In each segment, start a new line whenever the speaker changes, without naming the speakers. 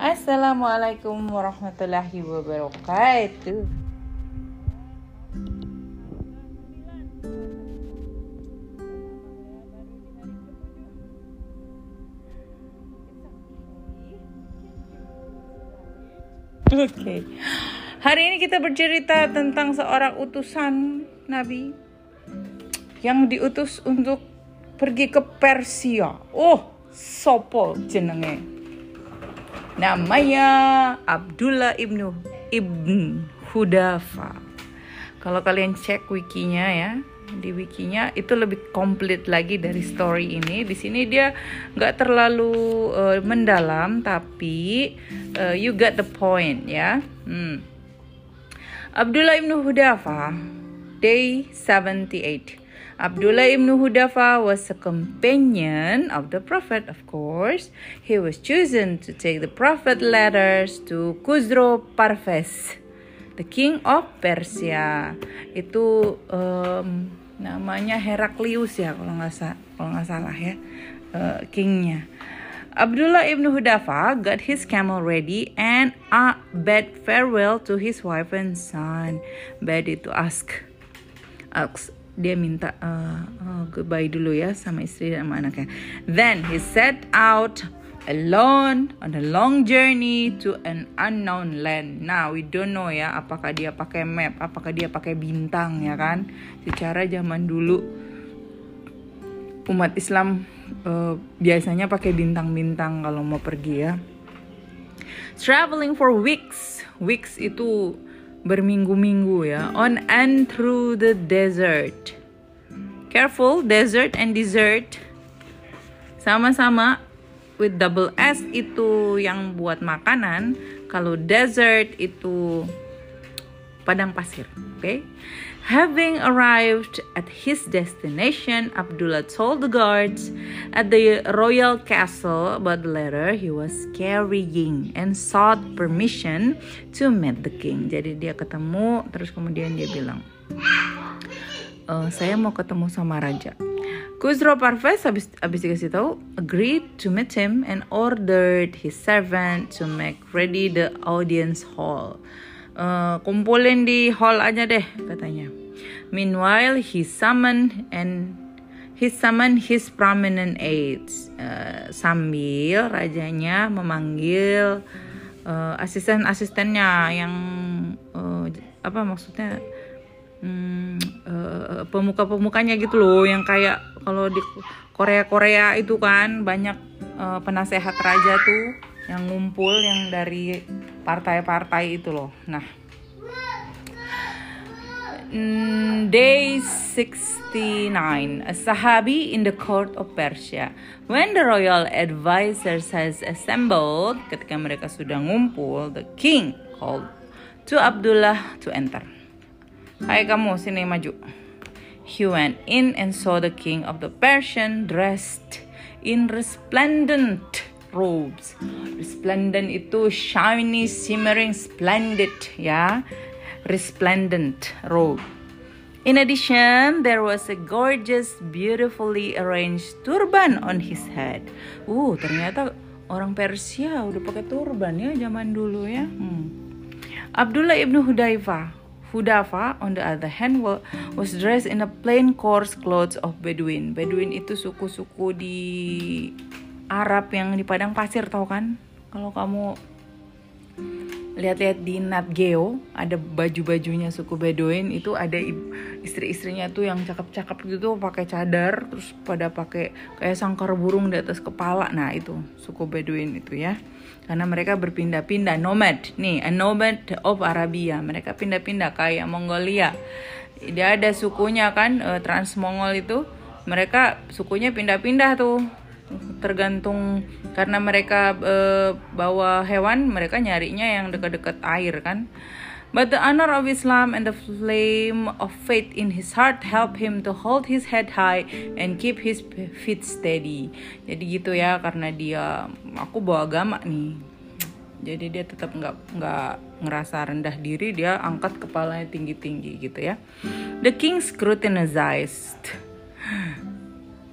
Assalamualaikum warahmatullahi wabarakatuh. Oke. Okay. Hari ini kita bercerita tentang seorang utusan Nabi yang diutus untuk pergi ke Persia. Oh, sopo jenenge. Namanya Abdullah ibnu ibn Hudafa. Kalau kalian cek wikinya ya, di wikinya itu lebih komplit lagi dari story ini. Di sini dia nggak terlalu uh, mendalam, tapi uh, you get the point ya. Hmm. Abdullah ibn Hudafa, day 78. Abdullah ibn Hudafa was a companion of the Prophet, of course. He was chosen to take the Prophet letters to Khusro Parves, the king of Persia. Itu um, namanya Heraklius ya kalau nggak sa kalau nggak salah ya uh, kingnya. Abdullah ibn Hudafa got his camel ready and uh, bade farewell to his wife and son. Bade itu ask dia minta uh, uh, goodbye dulu ya sama istri dan sama anaknya. Then he set out alone on a long journey to an unknown land. Now we don't know ya apakah dia pakai map, apakah dia pakai bintang ya kan. Secara zaman dulu umat Islam uh, biasanya pakai bintang-bintang kalau mau pergi ya. Traveling for weeks. Weeks itu berminggu-minggu ya. On and through the desert. Careful desert and desert sama-sama with double S itu yang buat makanan. Kalau desert itu padang pasir oke okay? Having arrived at his destination, Abdullah told the guards at the royal castle about the letter he was carrying and sought permission to meet the king. Jadi dia ketemu, terus kemudian dia bilang, e, saya mau ketemu sama raja. Khusro Parvez habis, habis dikasih tahu agreed to meet him and ordered his servant to make ready the audience hall. Uh, kumpulin di hall aja deh katanya. Meanwhile, he summoned and he summoned his prominent aides. Uh, sambil rajanya memanggil uh, asisten-asistennya yang uh, apa maksudnya hmm, uh, pemuka-pemukanya gitu loh yang kayak kalau di Korea-Korea itu kan banyak uh, penasehat raja tuh yang ngumpul yang dari partai-partai itu loh. Nah, Mm, day 69 A Sahabi in the court of Persia. When the royal advisors has assembled Ketika mereka sudah ngumpul The king called to Abdullah to enter. Hai kamu sini maju. He went in and saw the king of the Persian dressed in resplendent robes Resplendent itu shiny, shimmering, splendid ya resplendent robe. In addition, there was a gorgeous, beautifully arranged turban on his head. Uh, ternyata orang Persia udah pakai turban ya zaman dulu ya. Hmm. Abdullah ibnu Hudaifa, Hudafa, on the other hand, was dressed in a plain coarse clothes of Bedouin. Bedouin itu suku-suku di Arab yang di padang pasir, tau kan? Kalau kamu lihat-lihat di Nat Geo ada baju-bajunya suku Bedouin itu ada istri-istrinya tuh yang cakep-cakep gitu pakai cadar terus pada pakai kayak sangkar burung di atas kepala. Nah itu suku Bedouin itu ya. Karena mereka berpindah-pindah nomad. Nih a nomad of Arabia. Mereka pindah-pindah kayak Mongolia. Dia ada sukunya kan uh, Transmongol itu. Mereka sukunya pindah-pindah tuh tergantung karena mereka e, bawa hewan mereka nyarinya yang dekat-dekat air kan But the honor of Islam and the flame of faith in his heart help him to hold his head high and keep his feet steady. Jadi gitu ya karena dia aku bawa agama nih. Jadi dia tetap nggak nggak ngerasa rendah diri dia angkat kepalanya tinggi tinggi gitu ya. The king scrutinized.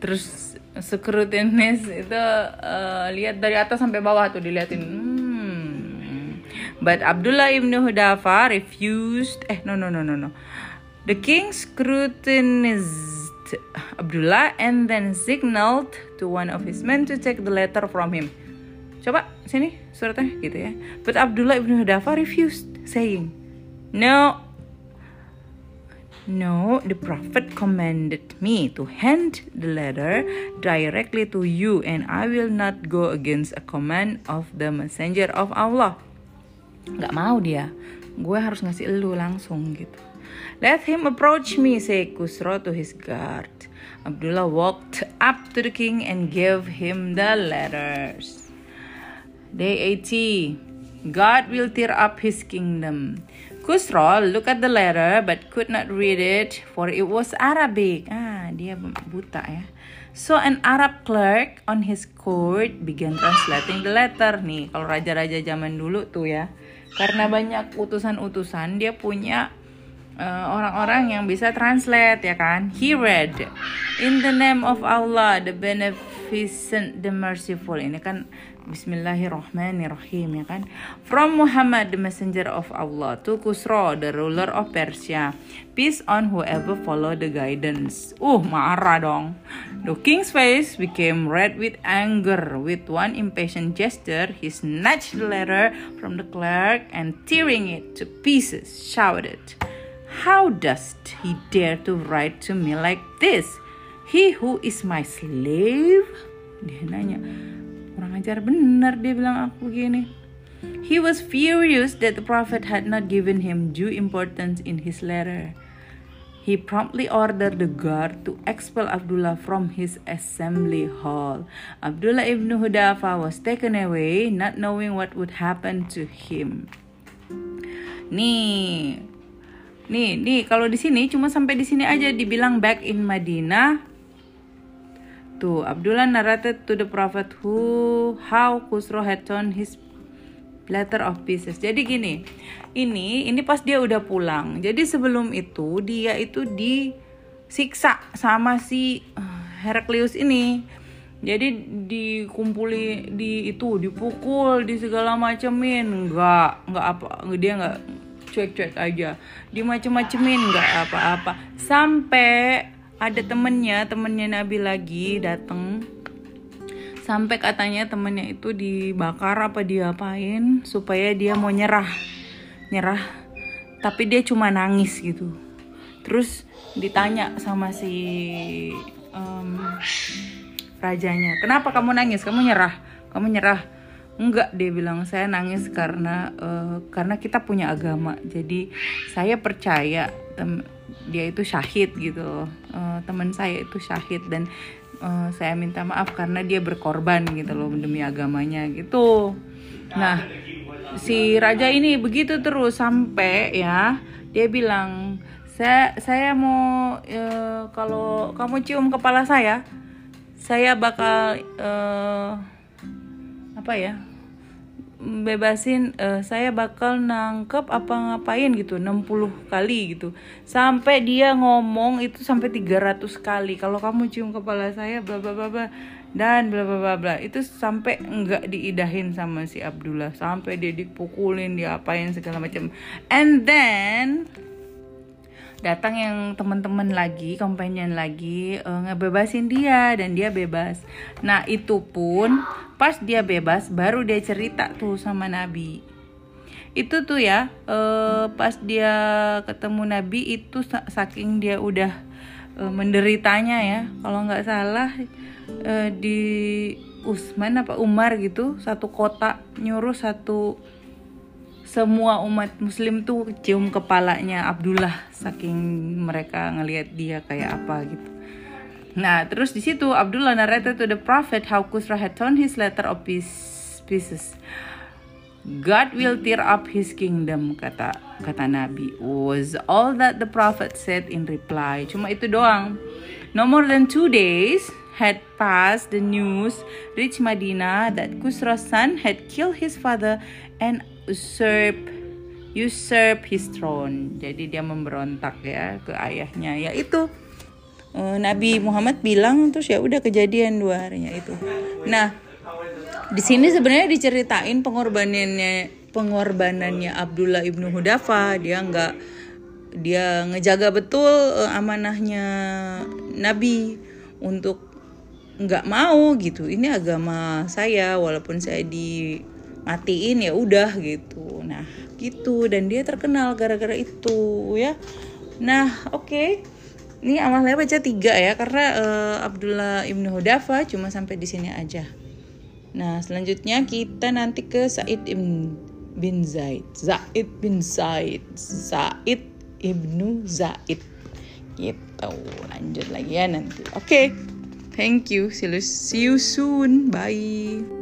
Terus scrutinize itu uh, lihat dari atas sampai bawah tuh diliatin hmm But Abdullah ibn Hudafa refused. Eh, no, no, no, no, no. The king scrutinized Abdullah and then signaled to one of his men to take the letter from him. Coba sini suratnya gitu ya. But Abdullah ibn Hudafa refused, saying, No, no, the Prophet commanded me to hand the letter directly to you, and I will not go against a command of the Messenger of Allah. Gak mau dia, gue harus ngasih elu langsung gitu. Let him approach me, say Kusro to his guard. Abdullah walked up to the king and gave him the letters. Day 80. God will tear up his kingdom. Kusro looked at the letter but could not read it for it was Arabic. Ah, dia buta ya. So an Arab clerk on his court began translating the letter nih. Kalau raja-raja zaman dulu tuh ya. Karena banyak utusan-utusan, dia punya uh, orang-orang uh, yang bisa translate ya kan. He read in the name of Allah, the beneficent, the merciful. Ini kan Bismillahirrahmanirrahim ya kan. From Muhammad the messenger of Allah to Kusro the ruler of Persia. Peace on whoever follow the guidance. Uh marah dong. The king's face became red with anger. With one impatient gesture, he snatched the letter from the clerk and tearing it to pieces, shouted, How does he dare to write to me like this? He who is my slave? Dia nanya, kurang ajar benar dia bilang aku begini he was furious that the prophet had not given him due importance in his letter he promptly ordered the guard to expel Abdullah from his assembly hall. Abdullah ibn Hudafa was taken away, not knowing what would happen to him. Nih, nih, nih, kalau di sini cuma sampai di sini aja dibilang back in Madinah, Tuh, Abdullah narrated to the prophet who how Kusro had torn his letter of pieces. Jadi gini, ini ini pas dia udah pulang. Jadi sebelum itu dia itu disiksa sama si eh, Heraklius ini. Jadi dikumpuli di itu dipukul di segala macemin enggak enggak apa dia enggak cuek-cuek aja dimacem-macemin enggak apa-apa sampai ada temennya temennya Nabi lagi dateng. Sampai katanya temennya itu dibakar apa diapain supaya dia mau nyerah. Nyerah tapi dia cuma nangis gitu. Terus ditanya sama si um, rajanya kenapa kamu nangis? Kamu nyerah? Kamu nyerah? Enggak dia bilang saya nangis karena uh, karena kita punya agama. Jadi saya percaya dia itu syahid gitu uh, teman saya itu syahid dan uh, saya minta maaf karena dia berkorban gitu loh demi agamanya gitu. Nah si raja ini begitu terus sampai ya dia bilang saya saya mau uh, kalau kamu cium kepala saya saya bakal uh, apa ya bebasin uh, saya bakal nangkep apa ngapain gitu 60 kali gitu. Sampai dia ngomong itu sampai 300 kali. Kalau kamu cium kepala saya bla bla bla bla. Dan bla bla bla itu sampai enggak diidahin sama si Abdullah. Sampai dia dipukulin dia apain segala macam. And then datang yang teman-teman lagi, companion lagi uh, ngebebasin dia dan dia bebas. Nah, itu pun pas dia bebas baru dia cerita tuh sama Nabi. Itu tuh ya, uh, pas dia ketemu Nabi itu saking dia udah uh, menderitanya ya. Kalau nggak salah uh, di Usman apa Umar gitu, satu kota nyuruh satu semua umat muslim tuh cium kepalanya Abdullah saking mereka ngelihat dia kayak apa gitu. Nah, terus di situ Abdullah narrated to the prophet how Kusra had torn his letter of pieces. God will tear up his kingdom kata kata Nabi was all that the prophet said in reply. Cuma itu doang. No more than two days had passed, the news reached Madinah that Kusra's son had killed his father and usurp usurp his throne. Jadi dia memberontak ya ke ayahnya. Ya itu uh, Nabi Muhammad bilang terus ya udah kejadian dua harinya itu. Nah, di sini sebenarnya diceritain pengorbanannya pengorbanannya Abdullah ibnu Hudafa dia nggak dia ngejaga betul uh, amanahnya Nabi untuk nggak mau gitu. Ini agama saya walaupun saya dimatiin ya udah gitu. Nah gitu. Dan dia terkenal gara-gara itu ya. Nah oke. Okay. ini amalnya baca tiga ya karena uh, Abdullah ibnu Hudafa cuma sampai di sini aja. Nah selanjutnya kita nanti ke Said ibn bin Zaid. Zaid bin Zaid Said ibnu Zaid. Gitu. Lanjut lagi ya nanti. Oke. okay. Thank you. See you soon. Bye.